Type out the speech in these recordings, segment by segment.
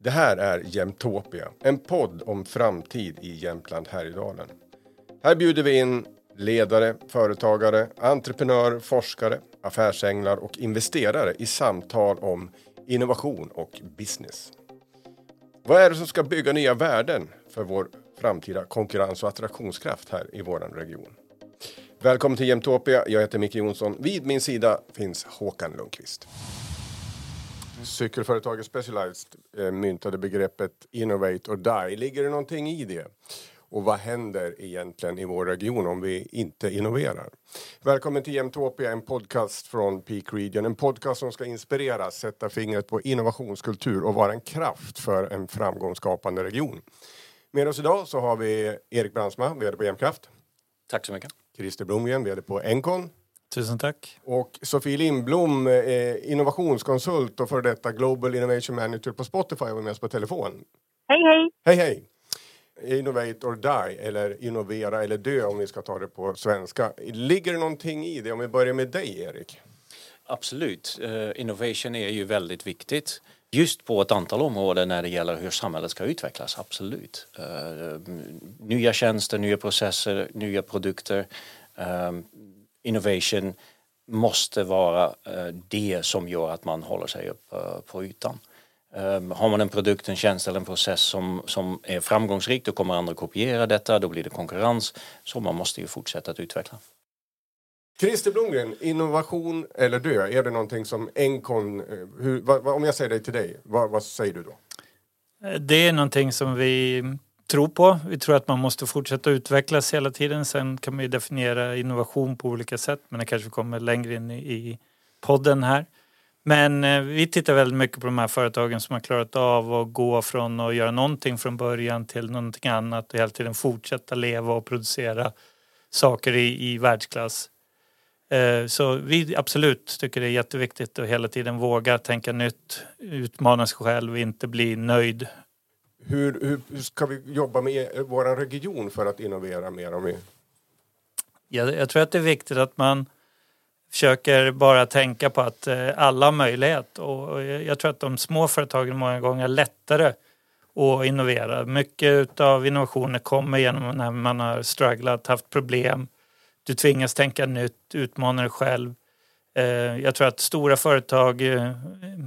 Det här är Jämtopia, en podd om framtid i Jämtland Härjedalen. Här bjuder vi in ledare, företagare, entreprenörer, forskare, affärsänglar och investerare i samtal om innovation och business. Vad är det som ska bygga nya värden för vår framtida konkurrens och attraktionskraft här i vår region? Välkommen till Jämtopia. Jag heter Micke Jonsson. Vid min sida finns Håkan Lundqvist. Cykelföretaget Specialized eh, myntade begreppet Innovate or Die. Ligger det någonting i det? Och vad händer egentligen i vår region om vi inte innoverar? Välkommen till Jämtopia, en podcast från Peak Region. En podcast som ska inspirera, sätta fingret på innovationskultur och vara en kraft för en framgångsskapande region. Med oss idag så har vi Erik Brandsma, VD på Jämtkraft. Tack så mycket. Christer Blomgren, VD på Encon. Tusen tack. Och Sofie Lindblom, eh, innovationskonsult och för detta Global Innovation Manager på Spotify var med oss på telefon. Hej, hej. Hej, hej. Innovate or die, eller innovera eller dö om vi ska ta det på svenska. Ligger det någonting i det? Om vi börjar med dig, Erik. Absolut. Uh, innovation är ju väldigt viktigt. Just på ett antal områden när det gäller hur samhället ska utvecklas, absolut. Uh, nya tjänster, nya processer, nya produkter. Innovation måste vara uh, det som gör att man håller sig upp på ytan. Um, har man en produkt, en tjänst eller en process som, som är framgångsrik då kommer andra kopiera detta, då blir det konkurrens. Så man måste ju fortsätta att utveckla. Christer Blomgren, innovation eller dö, är det någonting som Encon, eh, hur, vad, om jag säger det till dig, vad, vad säger du då? Det är någonting som vi tror på. Vi tror att man måste fortsätta utvecklas hela tiden. Sen kan man ju definiera innovation på olika sätt men det kanske kommer längre in i podden här. Men eh, vi tittar väldigt mycket på de här företagen som har klarat av att gå från att göra någonting från början till någonting annat och hela tiden fortsätta leva och producera saker i, i världsklass. Eh, så vi absolut tycker det är jätteviktigt att hela tiden våga tänka nytt, utmana sig själv och inte bli nöjd. Hur, hur ska vi jobba med e- vår region för att innovera mer? Om vi... jag, jag tror att det är viktigt att man försöker bara tänka på att eh, alla har möjlighet och jag tror att de små företagen många gånger är lättare att innovera. Mycket av innovationer kommer genom när man har strugglat, haft problem. Du tvingas tänka nytt, utmana dig själv. Eh, jag tror att stora företag, eh,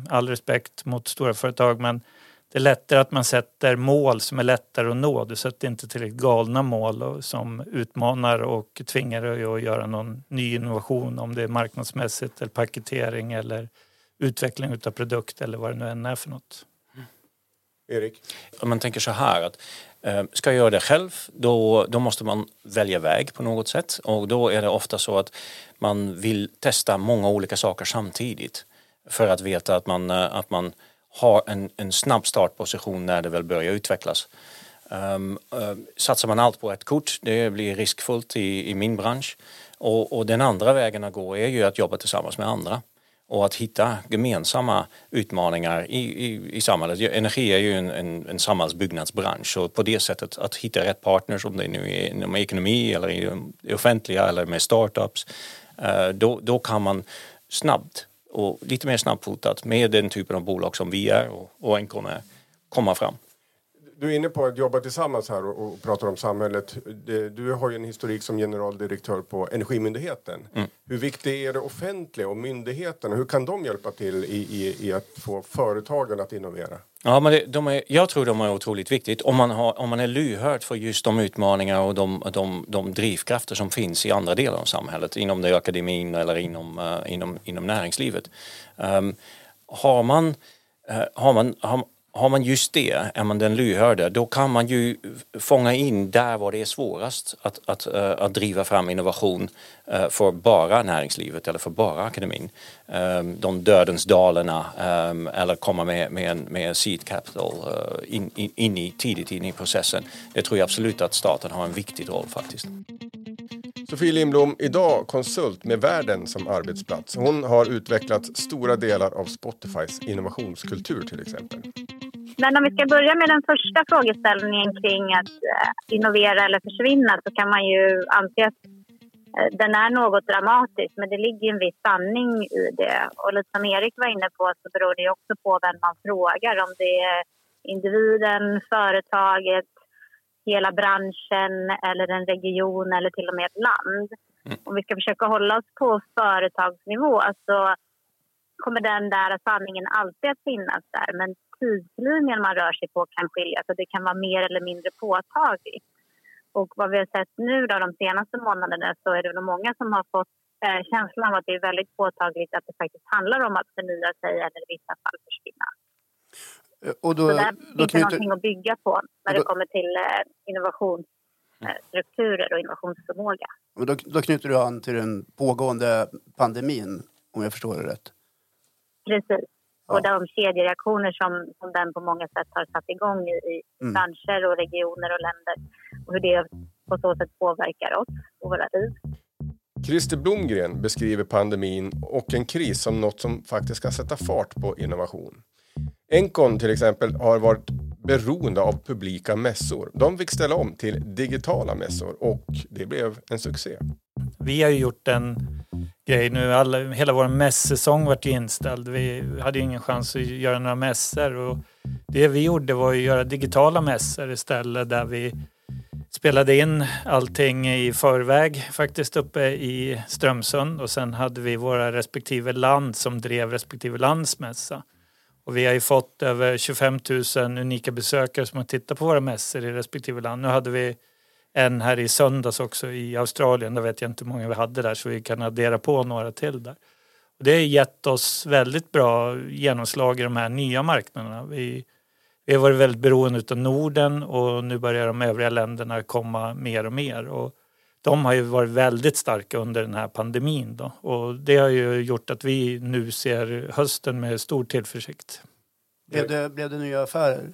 all respekt mot stora företag, men det är lättare att man sätter mål som är lättare att nå. Du sätter inte tillräckligt galna mål som utmanar och tvingar dig att göra någon ny innovation om det är marknadsmässigt eller paketering eller utveckling av produkt eller vad det nu än är för något. Erik? Om man tänker så här att eh, ska jag göra det själv då, då måste man välja väg på något sätt och då är det ofta så att man vill testa många olika saker samtidigt för att veta att man, eh, att man har en, en snabb startposition när det väl börjar utvecklas. Um, uh, satsar man allt på ett kort, det blir riskfullt i, i min bransch. Och, och, den andra vägen att gå är ju att jobba tillsammans med andra och att hitta gemensamma utmaningar i, i, i samhället. Energi är ju en, en, en samhällsbyggnadsbransch och på det sättet att hitta rätt partners om det nu är inom ekonomi eller i det offentliga eller med startups. Uh, då, då kan man snabbt och lite mer snabbfotat med den typen av bolag som vi är och, och Encon är komma fram. Du är inne på att jobba tillsammans här och, och pratar om samhället. Du har ju en historik som generaldirektör på Energimyndigheten. Mm. Hur viktigt är det offentliga och myndigheterna? Hur kan de hjälpa till i, i, i att få företagen att innovera? Ja, men det, de är, jag tror de är otroligt viktigt om man, har, om man är lyhörd för just de utmaningar och de, de, de drivkrafter som finns i andra delar av samhället, inom det akademin eller inom, uh, inom, inom näringslivet. Um, har man, uh, har man, har, har man just det, är man den lyhörde, då kan man ju fånga in där var det är svårast att, att, eh, att driva fram innovation eh, för bara näringslivet eller för bara akademin. Ehm, de dödens dalarna ehm, eller komma med, med, med seed capital eh, in, in, in, i, tidigt in i processen. Det tror jag absolut att staten har en viktig roll faktiskt. Sofie Lindblom, idag konsult med världen som arbetsplats. Hon har utvecklat stora delar av Spotifys innovationskultur till exempel. Men om vi ska börja med den första frågeställningen kring att eh, innovera eller försvinna så kan man ju anse att eh, den är något dramatisk, men det ligger en viss sanning i det. Och lite som Erik var inne på så beror det också på vem man frågar. Om det är individen, företaget, hela branschen eller en region eller till och med ett land. Mm. Om vi ska försöka hålla oss på företagsnivå så kommer den där sanningen alltid att finnas där. Men tidslinjen man rör sig på kan skilja, så det kan vara mer eller mindre påtagligt. Och vad vi har sett nu då, de senaste månaderna så är det nog många som har fått eh, känslan av att det är väldigt påtagligt att det faktiskt handlar om att förnya sig eller i vissa fall försvinna. Eh, och då, så där finns det någonting att bygga på när då, det kommer till eh, innovationsstrukturer och innovationsförmåga. Men då, då knyter du an till den pågående pandemin, om jag förstår det rätt? Precis. Ja. Och de kedjereaktioner som, som den på många sätt har satt igång i, i mm. branscher och regioner och länder och hur det på så sätt påverkar oss och våra liv. Christer Blomgren beskriver pandemin och en kris som något som faktiskt ska sätta fart på innovation. Encon till exempel har varit beroende av publika mässor. De fick ställa om till digitala mässor och det blev en succé. Vi har ju gjort en grej nu. Alla, hela vår mässäsong vart inställd. Vi hade ingen chans att göra några mässor. Och det vi gjorde var att göra digitala mässor istället där vi spelade in allting i förväg faktiskt uppe i Strömsund och sen hade vi våra respektive land som drev respektive landsmässa. Och vi har ju fått över 25 000 unika besökare som har tittat på våra mässor i respektive land. Nu hade vi en här i söndags också i Australien. Där vet jag inte hur många vi hade där så vi kan addera på några till där. Och det har gett oss väldigt bra genomslag i de här nya marknaderna. Vi, vi har varit väldigt beroende av Norden och nu börjar de övriga länderna komma mer och mer. Och de har ju varit väldigt starka under den här pandemin. Då. Och det har ju gjort att vi nu ser hösten med stor tillförsikt. Blev det, blev det nya affärer?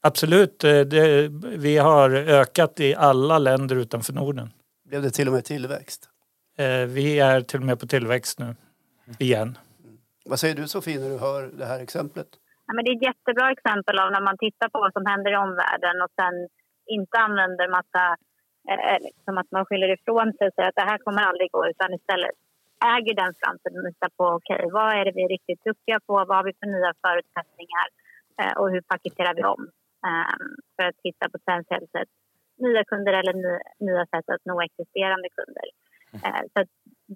Absolut. Eh, det, vi har ökat i alla länder utanför Norden. Blev det till och med tillväxt? Eh, vi är till och med på tillväxt nu, igen. Mm. Vad säger du Sofie när du hör det här exemplet? Ja, men det är ett jättebra exempel av när man tittar på vad som händer i omvärlden och sen inte använder massa, eh, liksom att man skyller ifrån sig och säger att det här kommer aldrig gå utan istället äger den framtiden och tittar på okej, okay, vad är det vi är riktigt duktiga på, vad har vi för nya förutsättningar eh, och hur paketerar vi om? Ehm, för att hitta potentiellt sett nya kunder eller nya sätt att nå existerande kunder. Mm. Ehm, så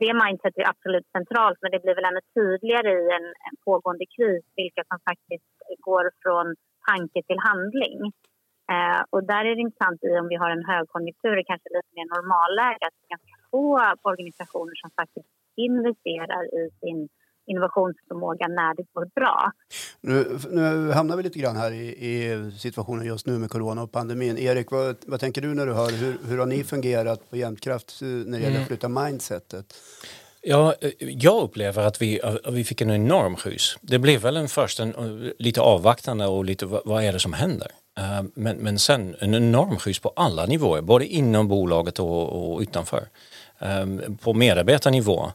det mindset är absolut centralt men det blir väl ännu tydligare i en, en pågående kris vilka som faktiskt går från tanke till handling. Eh, och där är det intressant i om vi har en högkonjunktur, kanske lite mer normalläge, att det är ganska få organisationer som faktiskt investerar i sin innovationsförmåga när det går bra. Nu, nu hamnar vi lite grann här i, i, situationen just nu med corona och pandemin. Erik, vad, vad tänker du när du hör hur, hur har ni fungerat på Jämtkraft när det gäller att mm. flytta mindsetet? Ja, jag upplever att vi, vi fick en enorm skjuts. Det blev väl en först en, lite avvaktande och lite vad är det som händer? Eh, men, men sen en enorm skjuts på alla nivåer, både inom bolaget och, och utanför. Eh, på medarbetarnivå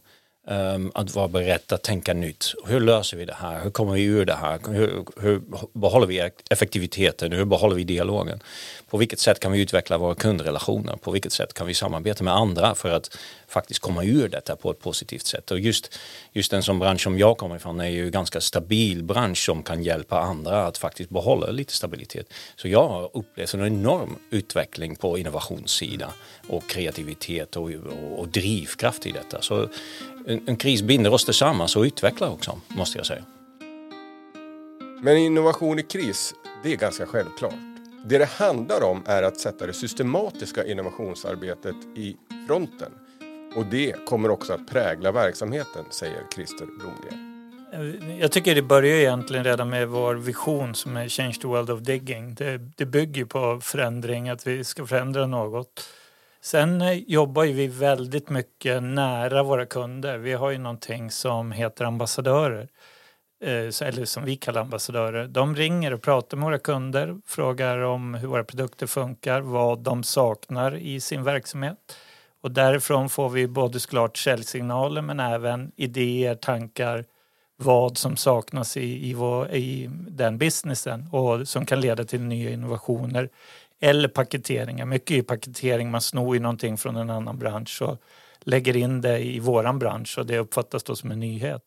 Um, att vara beredd att tänka nytt. Hur löser vi det här? Hur kommer vi ur det här? Hur, hur behåller vi effektiviteten? Hur behåller vi dialogen? På vilket sätt kan vi utveckla våra kundrelationer? På vilket sätt kan vi samarbeta med andra för att faktiskt komma ur detta på ett positivt sätt? Och just, just den som bransch som jag kommer ifrån är ju en ganska stabil bransch som kan hjälpa andra att faktiskt behålla lite stabilitet. Så jag har upplevt en enorm utveckling på innovationssidan och kreativitet och, och, och drivkraft i detta. Så en, en kris binder oss tillsammans och utvecklar också, måste jag säga. Men innovation i kris, det är ganska självklart. Det det handlar om är att sätta det systematiska innovationsarbetet i fronten. Och det kommer också att prägla verksamheten, säger Christer Blomgren. Jag tycker det börjar egentligen redan med vår vision som är Change the World of Digging. Det, det bygger på förändring, att vi ska förändra något. Sen eh, jobbar jobbar vi väldigt mycket nära våra kunder. Vi har ju någonting som heter ambassadörer. Eh, eller som vi kallar ambassadörer. De ringer och pratar med våra kunder, frågar om hur våra produkter funkar, vad de saknar i sin verksamhet. Och därifrån får vi både såklart säljsignaler men även idéer, tankar, vad som saknas i, i, vår, i den businessen och som kan leda till nya innovationer eller paketeringar. Mycket är paketering, man snor ju någonting från en annan bransch och lägger in det i våran bransch och det uppfattas då som en nyhet.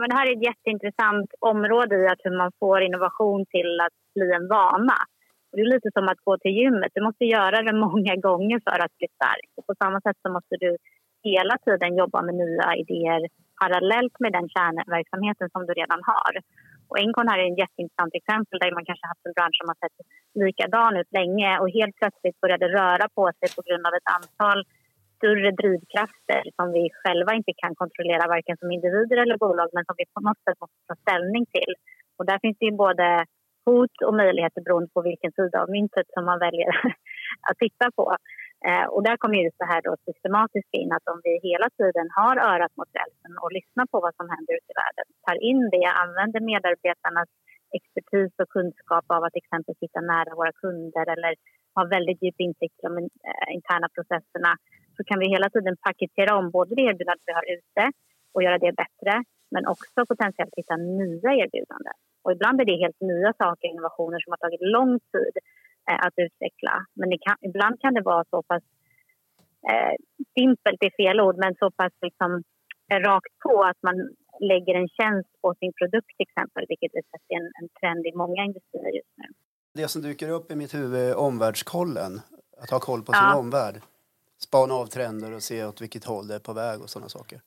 Men det här är ett jätteintressant område i att hur man får innovation till att bli en vana. Det är lite som att gå till gymmet. Du måste göra det många gånger för att bli stark. Och på samma sätt så måste du hela tiden jobba med nya idéer parallellt med den kärnverksamheten som du redan har. Och Encon här är ett jätteintressant exempel där man kanske haft en bransch som har sett likadan ut länge och helt plötsligt började röra på sig på grund av ett antal större drivkrafter som vi själva inte kan kontrollera varken som individer eller bolag men som vi på något sätt måste ta ställning till. Och där finns det ju både hot och möjligheter beroende på vilken sida av myntet som man väljer att titta på. Eh, och där kommer just det här då systematiska in att om vi hela tiden har örat mot rälsen och lyssnar på vad som händer ute i världen, tar in det, använder medarbetarnas expertis och kunskap av att exempelvis sitta nära våra kunder eller ha väldigt djup insikt i de eh, interna processerna så kan vi hela tiden paketera om både det erbjudande vi har ute och göra det bättre men också potentiellt hitta nya erbjudanden. Och ibland är det helt nya saker, innovationer som har tagit lång tid eh, att utveckla. Men kan, ibland kan det vara så pass eh, simpelt, är fel ord, men så pass liksom, eh, rakt på att man lägger en tjänst på sin produkt till exempel, vilket är en, en trend i många industrier just nu. Det som dyker upp i mitt huvud är omvärldskollen, att ha koll på sin ja. omvärld. Spana av trender och se åt vilket håll det är på väg och sådana saker.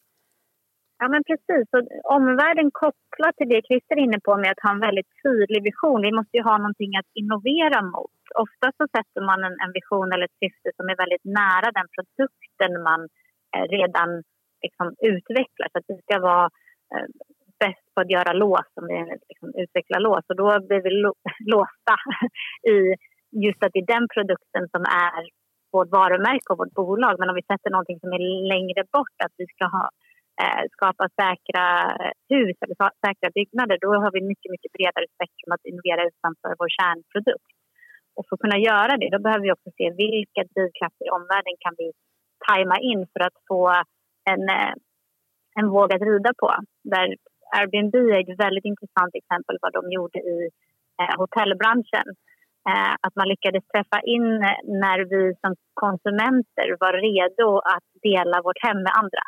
Ja, men precis. Och omvärlden kopplar till det Christer är inne på med att ha en väldigt tydlig vision. Vi måste ju ha någonting att innovera mot. Ofta så sätter man en, en vision eller ett syfte som är väldigt nära den produkten man eh, redan liksom, utvecklar. Så att vi ska vara eh, bäst på att göra lås, om vi liksom, utvecklar lås. Och då blir vi låsta i just att det är den produkten som är vårt varumärke och vårt bolag. Men om vi sätter någonting som är längre bort, att vi ska ha Eh, skapa säkra hus eller säkra byggnader då har vi mycket, mycket bredare spektrum att innovera utanför vår kärnprodukt. Och för att kunna göra det då behöver vi också se vilka drivkrafter i omvärlden kan vi tajma in för att få en, eh, en våg att rida på. Där Airbnb är ett väldigt intressant exempel vad de gjorde i eh, hotellbranschen. Eh, att man lyckades träffa in när vi som konsumenter var redo att dela vårt hem med andra.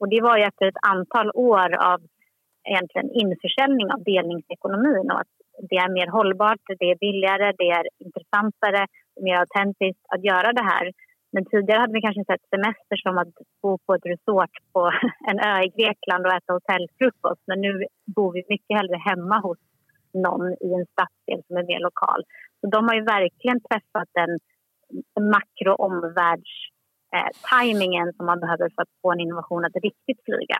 Och det var ju efter ett antal år av egentligen införsäljning av delningsekonomin och att det är mer hållbart, det är billigare, det är intressantare, mer autentiskt att göra det här. Men tidigare hade vi kanske sett semester som att bo på ett resort på en ö i Grekland och äta hotellfrukost. Men nu bor vi mycket hellre hemma hos någon i en stadsdel som är mer lokal. Så de har ju verkligen träffat en makroomvärlds eh, tajmingen som man behöver för att få en innovation att riktigt flyga.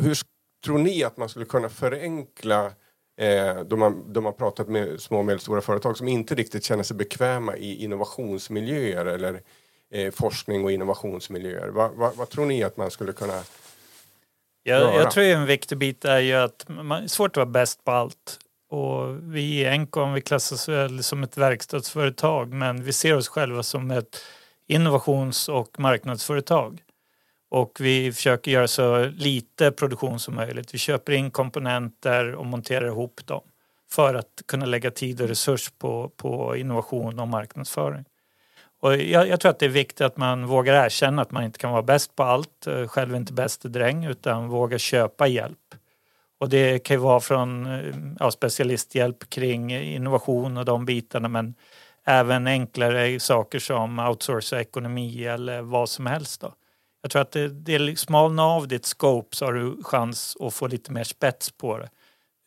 Hur tror ni att man skulle kunna förenkla eh, då, man, då man pratat med små och medelstora företag som inte riktigt känner sig bekväma i innovationsmiljöer eller eh, forskning och innovationsmiljöer. Va, va, vad tror ni att man skulle kunna jag, jag tror en viktig bit är ju att man, det är svårt att vara bäst på allt. Och vi i Encom vi klassas väl som ett verkstadsföretag men vi ser oss själva som ett innovations och marknadsföretag. Och vi försöker göra så lite produktion som möjligt. Vi köper in komponenter och monterar ihop dem för att kunna lägga tid och resurs på, på innovation och marknadsföring. Och jag, jag, tror att det är viktigt att man vågar erkänna att man inte kan vara bäst på allt, eh, själv inte bäste dräng, utan våga köpa hjälp. Och det kan ju vara från eh, ja, specialisthjälp kring innovation och de bitarna men även enklare saker som outsourca ekonomi eller vad som helst. Då. Jag tror att det, det smalna av ditt scope så har du chans att få lite mer spets på det.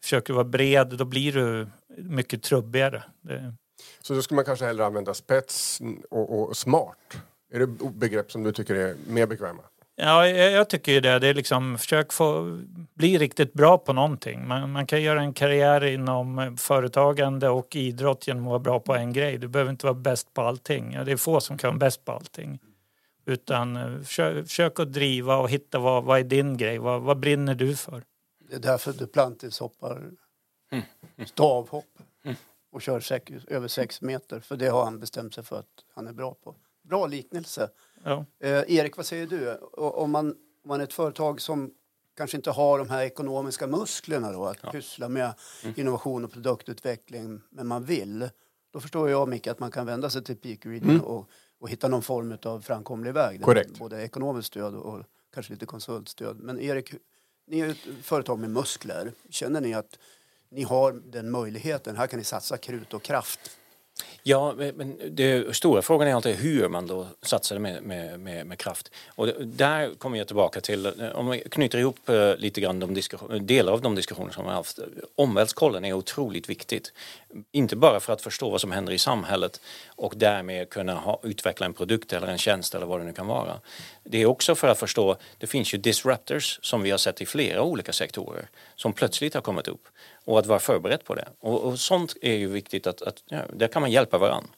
Försöker du vara bred då blir du mycket trubbigare. Det... Så då skulle man kanske hellre använda spets och, och smart? Är det begrepp som du tycker är mer bekväma? Ja, jag, tycker ju det. det är liksom, försök få bli riktigt bra på någonting. Man, man, kan göra en karriär inom företagande och idrott genom att vara bra på en grej. Du behöver inte vara bäst på allting. Det är få som kan vara bäst på allting. Utan eh, försök, försök att driva och hitta vad, vad är din grej? Vad, vad brinner du för? Det är därför Duplantis hoppar stavhopp och kör sex, över sex meter. För det har han bestämt sig för att han är bra på. Bra liknelse. Ja. Eh, Erik, vad säger du? Om man, om man är ett företag som kanske inte har de här ekonomiska musklerna då, att ja. pyssla med mm. innovation och produktutveckling, men man vill. Då förstår jag, Micke, att man kan vända sig till Peak Reading mm. och, och hitta någon form av framkomlig väg. Korrekt. Både ekonomiskt stöd och kanske lite konsultstöd. Men Erik, ni är ett företag med muskler. Känner ni att ni har den möjligheten. Här kan ni satsa krut och kraft. Ja, men det stora frågan är alltid hur man då satsar med, med, med, med kraft. Och där kommer jag tillbaka till, eh, om vi knyter ihop eh, lite grann de delar av de diskussioner som vi har haft. Omvärldskollen är otroligt viktigt. Inte bara för att förstå vad som händer i samhället och därmed kunna ha, utveckla en produkt eller en tjänst eller vad det nu kan vara. Det är också för att förstå, det finns ju disruptors som vi har sett i flera olika sektorer som plötsligt har kommit upp och att vara förberedd på det. Och, och sånt är ju viktigt att, att ja, där kan man hjälpa varandra.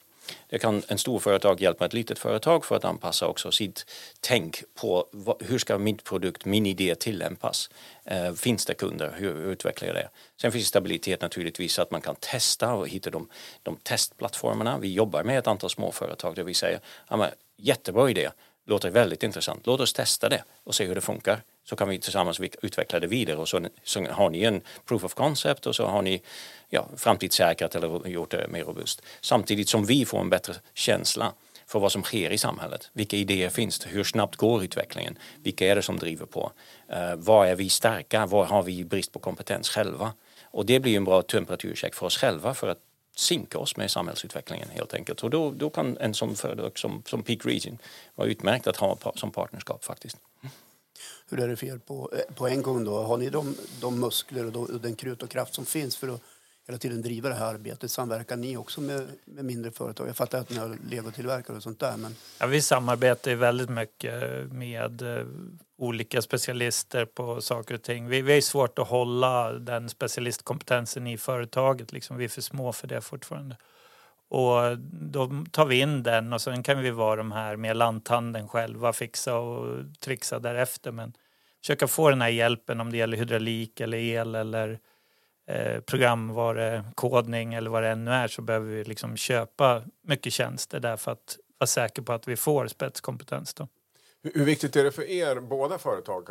Det kan en stor företag hjälpa ett litet företag för att anpassa också sitt tänk på vad, hur ska min produkt, min idé tillämpas. Eh, finns det kunder? Hur utvecklar jag det? Sen finns stabilitet naturligtvis att man kan testa och hitta de, de testplattformarna. Vi jobbar med ett antal småföretag där vi säger ja, jättebra idé, låter väldigt intressant. Låt oss testa det och se hur det funkar så kan vi tillsammans utveckla det vidare och så, så har ni en proof of concept och så har ni ja, framtidssäkrat eller gjort det mer robust. Samtidigt som vi får en bättre känsla för vad som sker i samhället. Vilka idéer finns det? Hur snabbt går utvecklingen? Vilka är det som driver på? Eh, uh, var är vi starka? Var har vi brist på kompetens själva? Och det blir en bra temperaturcheck för oss själva för att sinka oss med samhällsutvecklingen helt enkelt. Och då, då kan en sån företag som, som Peak Region vara utmärkt att ha som partnerskap faktiskt. Hur är det för er på, eh, på en gång då? Har ni de, de muskler och, de, och den krut och kraft som finns för att hela tiden driva det här arbetet? Samverkar ni också med, med mindre företag? Jag fattar att ni har legotillverkare och sånt där. Men... Ja, vi samarbetar väldigt mycket med eh, olika specialister på saker och ting. Vi, vi har svårt att hålla den specialistkompetensen i företaget. Liksom, vi är för små för det fortfarande. Och då tar vi in den och sen kan vi vara de här med lanthandeln själva, fixa och trixa därefter. Men försöka få den här hjälpen om det gäller hydraulik eller el eller programvarukodning eller vad det än är så behöver vi liksom köpa mycket tjänster där för att vara säker på att vi får spetskompetens. Då. Hur viktigt är det för er båda företag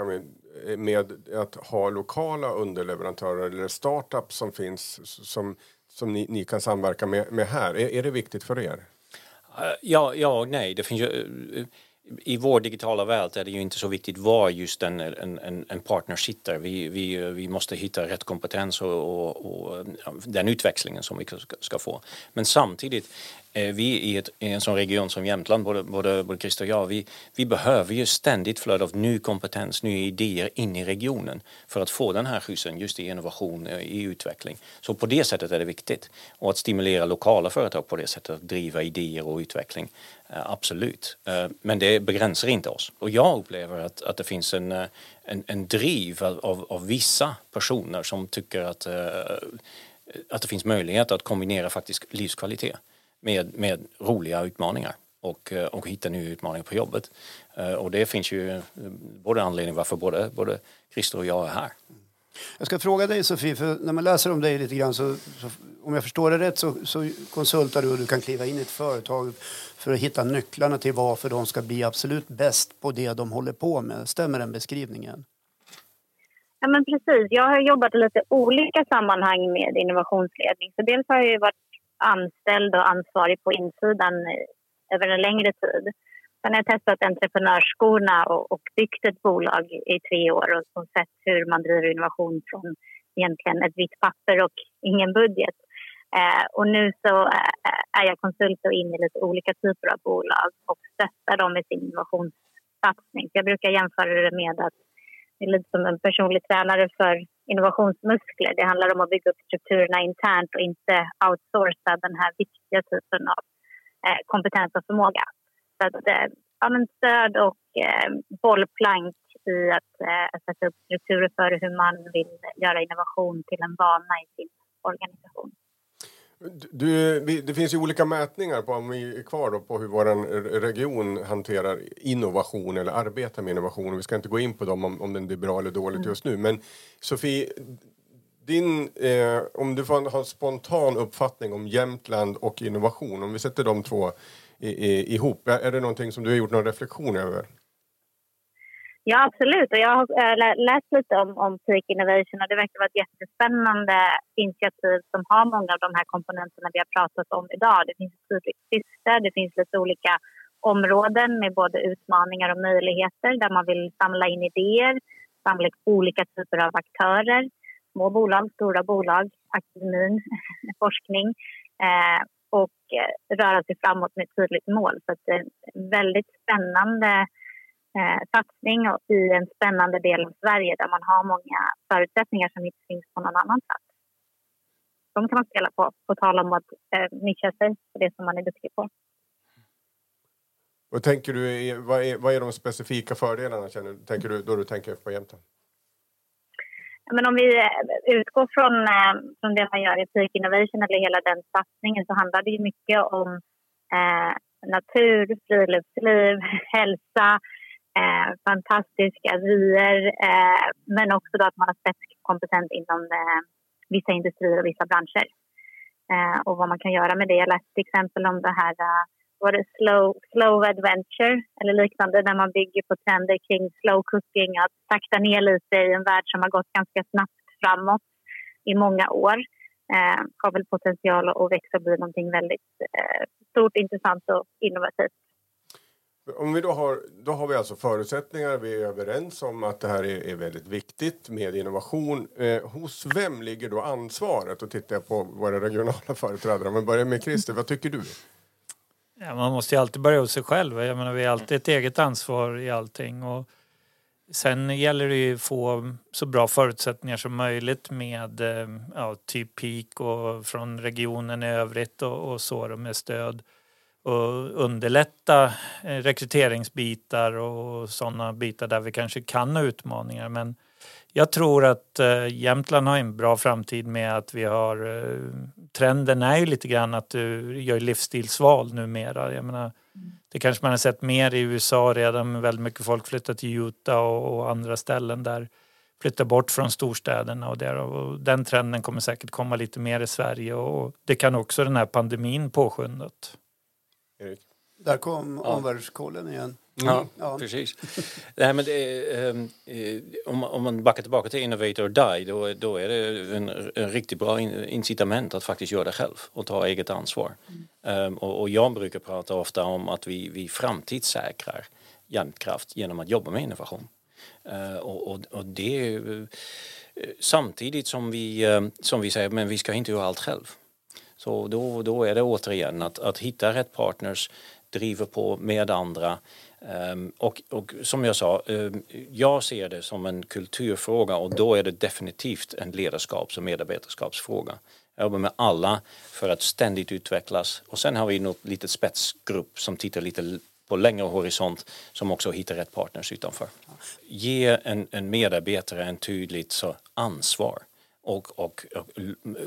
med att ha lokala underleverantörer eller startups som finns som som ni, ni kan samverka med, med här. Är, är, det viktigt för er? Ja, ja och nej. Det finns ju, i vår digitala värld är det ju inte så viktigt var just en, en, en partner sitter. Vi, vi, vi måste hitta rätt kompetens och, och, och den utväxlingen som vi ska få. Men samtidigt Eh, vi i, ett, i, en sån region som Jämtland, både, både, både Christer och jag, vi, vi behöver ju ständigt flöde av ny kompetens, nya idéer in i regionen för att få den här skjutsen just i innovation, eh, i utveckling. Så på det sättet är det viktigt. Och att stimulera lokala företag på det sättet, att driva idéer och utveckling, eh, absolut. Men det begränsar inte oss. Och jag upplever att, att det finns en, en, en driv av, av vissa personer som tycker att, att det finns möjlighet att kombinera faktiskt livskvalitet med, med roliga utmaningar och, eh, och hitta nya utmaningar på jobbet. Eh, och det finns ju eh, både anledning varför både, både Christer och jag är här. Jag ska fråga dig Sofie, för när man läser om dig lite grann så, så om jag förstår det rätt så, så, konsultar du och du kan kliva in i ett företag för att hitta nycklarna till varför de ska bli absolut bäst på det de håller på med. Stämmer den beskrivningen? Ja, men precis. Jag har jobbat i lite olika sammanhang med innovationsledning. Så dels har jag varit anställd och ansvarig på insidan eh, över en längre tid. Sen har jag testat entreprenörsskorna och, och byggt ett bolag i tre år och, och sett hur man driver innovation från egentligen ett vitt papper och ingen budget. Eh, och nu så eh, är jag konsult och in i lite olika typer av bolag och stöttar dem i sin innovationssatsning. Jag brukar jämföra det med att är lite som en personlig tränare för innovationsmuskler. Det handlar om att bygga upp strukturerna internt och inte outsourca den här viktiga typen av eh, kompetens och förmåga. Så att, eh, ja, men stöd och eh, bollplank i att eh, sätta upp strukturer för hur man vill göra innovation till en vana i sin organisation. Du, det finns ju olika mätningar på, om vi är kvar då, på hur vår region hanterar innovation eller arbetar med innovation. Vi ska inte gå in på dem om, om det är bra eller dåligt mm. just nu. Men Sofie, din, eh, om du får ha en spontan uppfattning om Jämtland och innovation, om vi sätter de två i, i, ihop, är det någonting som du har gjort någon reflektion över? Ja, absolut. Och jag har eh, läst lite om, om Peak Innovation och det verkar vara ett jättespännande initiativ som har många av de här komponenterna vi har pratat om idag. Det finns ett tydligt syfte, det finns lite olika områden med både utmaningar och möjligheter där man vill samla in idéer, samla in olika typer av aktörer, små bolag, stora bolag, akademin, forskning eh, och eh, röra sig framåt med ett tydligt mål. Så det är en väldigt spännande eh, satsning i en spännande del av Sverige där man har många förutsättningar som inte finns på någon annan plats. De kan man spela på, på tal om att eh, nischa sig på det som man är duktig på. Vad tänker du, vad är, vad är de specifika fördelarna känner, tänker du, då du tänker på Jämtland? Men om vi eh, utgår från, eh, från det man gör i Peak Innovation eller hela den satsningen så handlar det ju mycket om eh, natur, friluftsliv, hälsa, eh, fantastiska vyer eh, men också då att man har spetskompetens inom eh, vissa industrier och vissa branscher. Eh, och vad man kan göra med det. Jag läste till exempel om det här eh, var det slow, slow adventure eller liknande där man bygger på trender kring slow cooking, att sakta ner lite i en värld som har gått ganska snabbt framåt i många år. Eh, har väl potential att växa och bli någonting väldigt eh, stort, intressant och innovativt. Om vi då har, då har vi alltså förutsättningar, vi är överens om att det här är, är väldigt viktigt med innovation. Eh, hos vem ligger då ansvaret? Och tittar jag på våra regionala företrädare, om vi börjar med Christer, vad tycker du? Ja, man måste ju alltid börja hos sig själv. Jag menar, vi har alltid ett eget ansvar i allting. Och sen gäller det ju att få så bra förutsättningar som möjligt med eh, ja, typ PEAK och från regionen i övrigt och, och så med stöd. Och underlätta eh, rekryteringsbitar och sådana bitar där vi kanske kan ha utmaningar. Men jag tror att eh, Jämtland har en bra framtid med att vi har... Eh, trenden är ju lite grann att du gör livsstilsval numera. Jag menar, det kanske man har sett mer i USA redan. Väldigt mycket folk flyttar till Utah och, och andra ställen där flyttar bort från storstäderna och, där, och den trenden kommer säkert komma lite mer i Sverige och det kan också den här pandemin påskyndat. Erik? Där kom ja. omvärldskollen igen. Ja, ja, precis. Nej, men det är, um, om, om man backar tillbaka till Innovate or Die då, då är det en, en riktigt bra incitament att faktiskt göra det själv och ta eget ansvar. Mm. Um, och, och, jag brukar prata ofta om att vi, vi framtidssäkrar Jämtkraft genom att jobba med innovation. Uh, och, och, och, det uh, samtidigt som vi, som vi säger men vi ska inte göra allt själv. Så då, då är det återigen att, att hitta rätt partners, driva på med andra Um, och, och, som jag sa, um, jag ser det som en kulturfråga och då är det definitivt en ledarskaps och medarbetarskapsfråga. Jag jobbar med alla för att ständigt utvecklas och sen har vi något litet spetsgrupp som tittar lite på längre horisont som också hittar rätt partners utanför. Ge en, en medarbetare en tydligt så ansvar och, och, och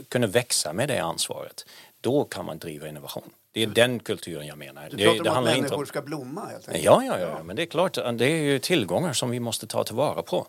kunna växa med det ansvaret. Då kan man driva innovation. Det är den kulturen jag menar. Du pratar det, det om att människor om... ska blomma helt enkelt. Ja, ja, ja, men det är klart, det är ju tillgångar som vi måste ta tillvara på.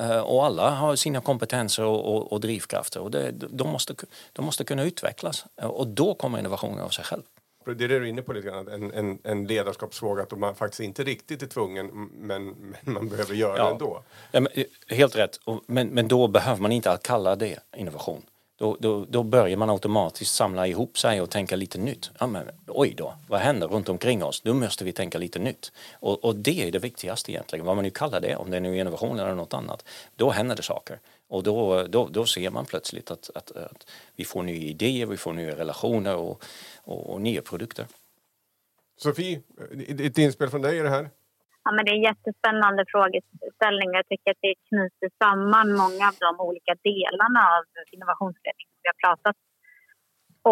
Uh, och alla har sina kompetenser och, och, och drivkrafter och det, de, måste, de måste kunna utvecklas. Och då kommer innovationen av sig själv. Det är det du är inne på lite grann, en, en, en ledarskapsfråga att man faktiskt inte riktigt är tvungen men, men man behöver göra ja. det ändå. Ja, men, helt rätt, men, men då behöver man inte kalla det innovation. Då, då, då, börjar man automatiskt samla ihop sig och tänka lite nytt. Ja, men, oj då, vad händer runt omkring oss? Nu måste vi tänka lite nytt. Och, och, det är det viktigaste egentligen, vad man nu kallar det, om det är nu innovation eller något annat. Då händer det saker. Och då, då, då ser man plötsligt att, att, att vi får nya idéer, vi får nya relationer och, och, och nya produkter. Sofie, ett inspel från dig i det här? Ja, men det är en jättespännande frågeställning. Jag tycker att det knyter samman många av de olika delarna av innovationsledning som vi har pratat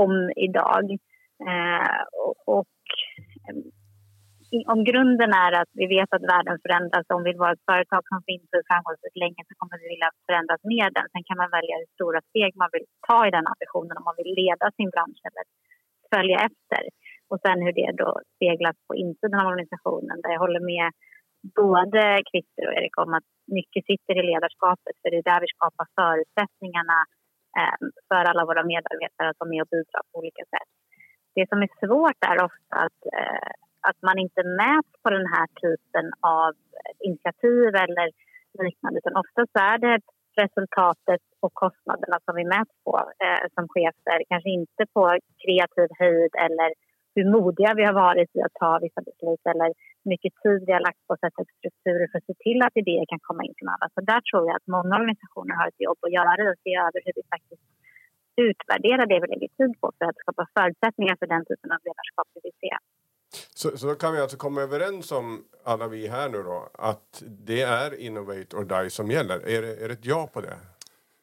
om idag. Eh, och, och eh, om grunden är att vi vet att världen förändras om vi vara ett företag som finns och framgångsrikt länge så kommer vi vilja förändras med den. Sen kan man välja hur stora steg man vill ta i den ambitionen om man vill leda sin bransch eller följa efter. Och sen hur det då speglas på insidan av organisationen där jag håller med både Christer och Erik om att mycket sitter i ledarskapet för det är där vi skapar förutsättningarna eh, för alla våra medarbetare att vara med och bidra på olika sätt. Det som är svårt är ofta att, eh, att man inte mäts på den här typen av initiativ eller liknande utan oftast är det resultatet och kostnaderna som vi mäts på eh, som chefer. Kanske inte på kreativ höjd eller hur modiga vi har varit i att ta vissa beslut eller hur mycket tid vi har lagt på att sätta upp strukturer för att se till att idéer kan komma in till alla. Så där tror jag att många organisationer har ett jobb att göra i att se över hur vi faktiskt utvärderar det vi lägger tid på för att skapa förutsättningar för den typen av ledarskap vi vill se. Så, så då kan vi alltså komma överens om, alla vi här nu då, att det är Innovate or Die som gäller. Är det, är det ett ja på det?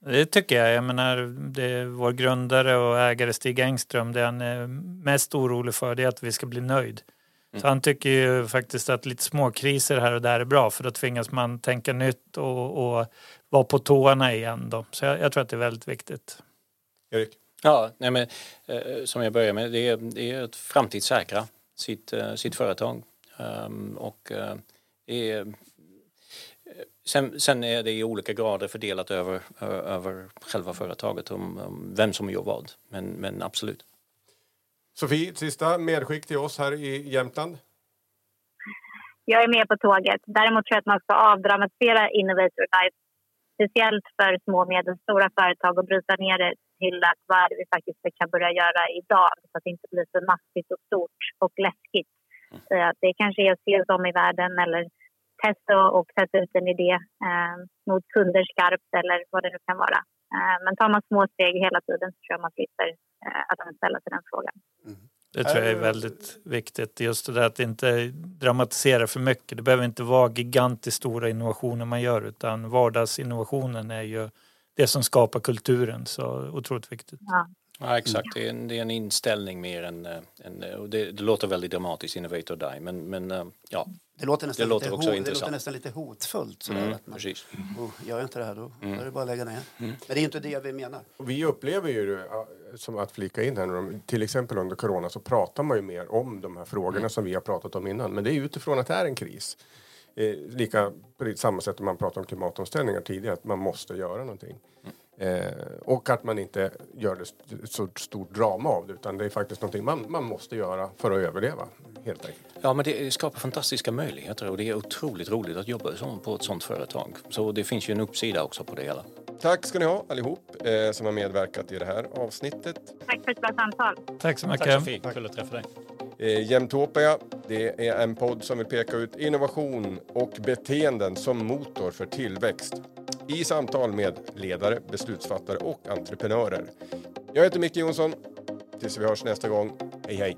Det tycker jag. Jag menar, det är vår grundare och ägare Stig Engström, det han är mest orolig för det är att vi ska bli nöjd. Mm. Så han tycker ju faktiskt att lite småkriser här och där är bra för då tvingas man tänka nytt och, och vara på tårna igen. Då. Så jag, jag, tror att det är väldigt viktigt. Erik? Ja, nej men, eh, som jag börjar med, det är, det är att framtidssäkra sitt, eh, sitt företag. Um, och eh, det är, sen, sen, är det i olika grader fördelat över, över själva företaget om, om vem som gör vad. Men, men absolut. Sofie, sista medskick till oss här i Jämtland? Jag är med på tåget. Däremot tror jag att man ska avdramatisera Innovator Life speciellt för små och medelstora företag och bryta ner det till att vad är det vi faktiskt kan börja göra idag så att det inte blir så massivt och stort och läskigt. Mm. Att det kanske är att se oss om i världen eller testa och sätta ut en idé eh, mot kunder skarpt eller vad det nu kan vara. Eh, men tar man små steg hela tiden så tror jag man slipper eh, att ställa till den frågan. Mm. Det tror jag är väldigt viktigt. Just det där att inte dramatisera för mycket. Det behöver inte vara gigantiskt stora innovationer man gör utan vardagsinnovationen är ju det som skapar kulturen. Så otroligt viktigt. Ja. Ja, exakt. Det är, en, det är en inställning mer än... än och det, det, låter väldigt dramatiskt, Innovator Die, men, men eh, ja. Det låter nästan, det låter också hot, intressant. Det låter nästan lite hotfullt. Sådär, mm, att man, precis. Oh, gör jag inte det här då, mm. då är det bara att lägga ner. Mm. Men det är inte det vi menar. Vi upplever ju, som att flika in här nu, till exempel under corona så pratar man ju mer om de här frågorna mm. som vi har pratat om innan. Men det är utifrån att det är en kris. Eh, lika på samma sätt som man pratar om klimatomställningar tidigare, att man måste göra någonting. Eh, och att man inte gör det så stort drama av det utan det är faktiskt någonting man, man måste göra för att överleva. Helt enkelt. Ja men det skapar fantastiska möjligheter och det är otroligt roligt att jobba på ett sånt företag. Så det finns ju en uppsida också på det hela. Tack ska ni ha allihop eh, som har medverkat i det här avsnittet. Tack för ett bra samtal. Tack så mycket. Tack Sofie, kul att träffa dig. Eh, Jämtopia, det är en podd som vill peka ut innovation och beteenden som motor för tillväxt i samtal med ledare, beslutsfattare och entreprenörer. Jag heter Micke Jonsson. Tills vi hörs nästa gång. Hej hej!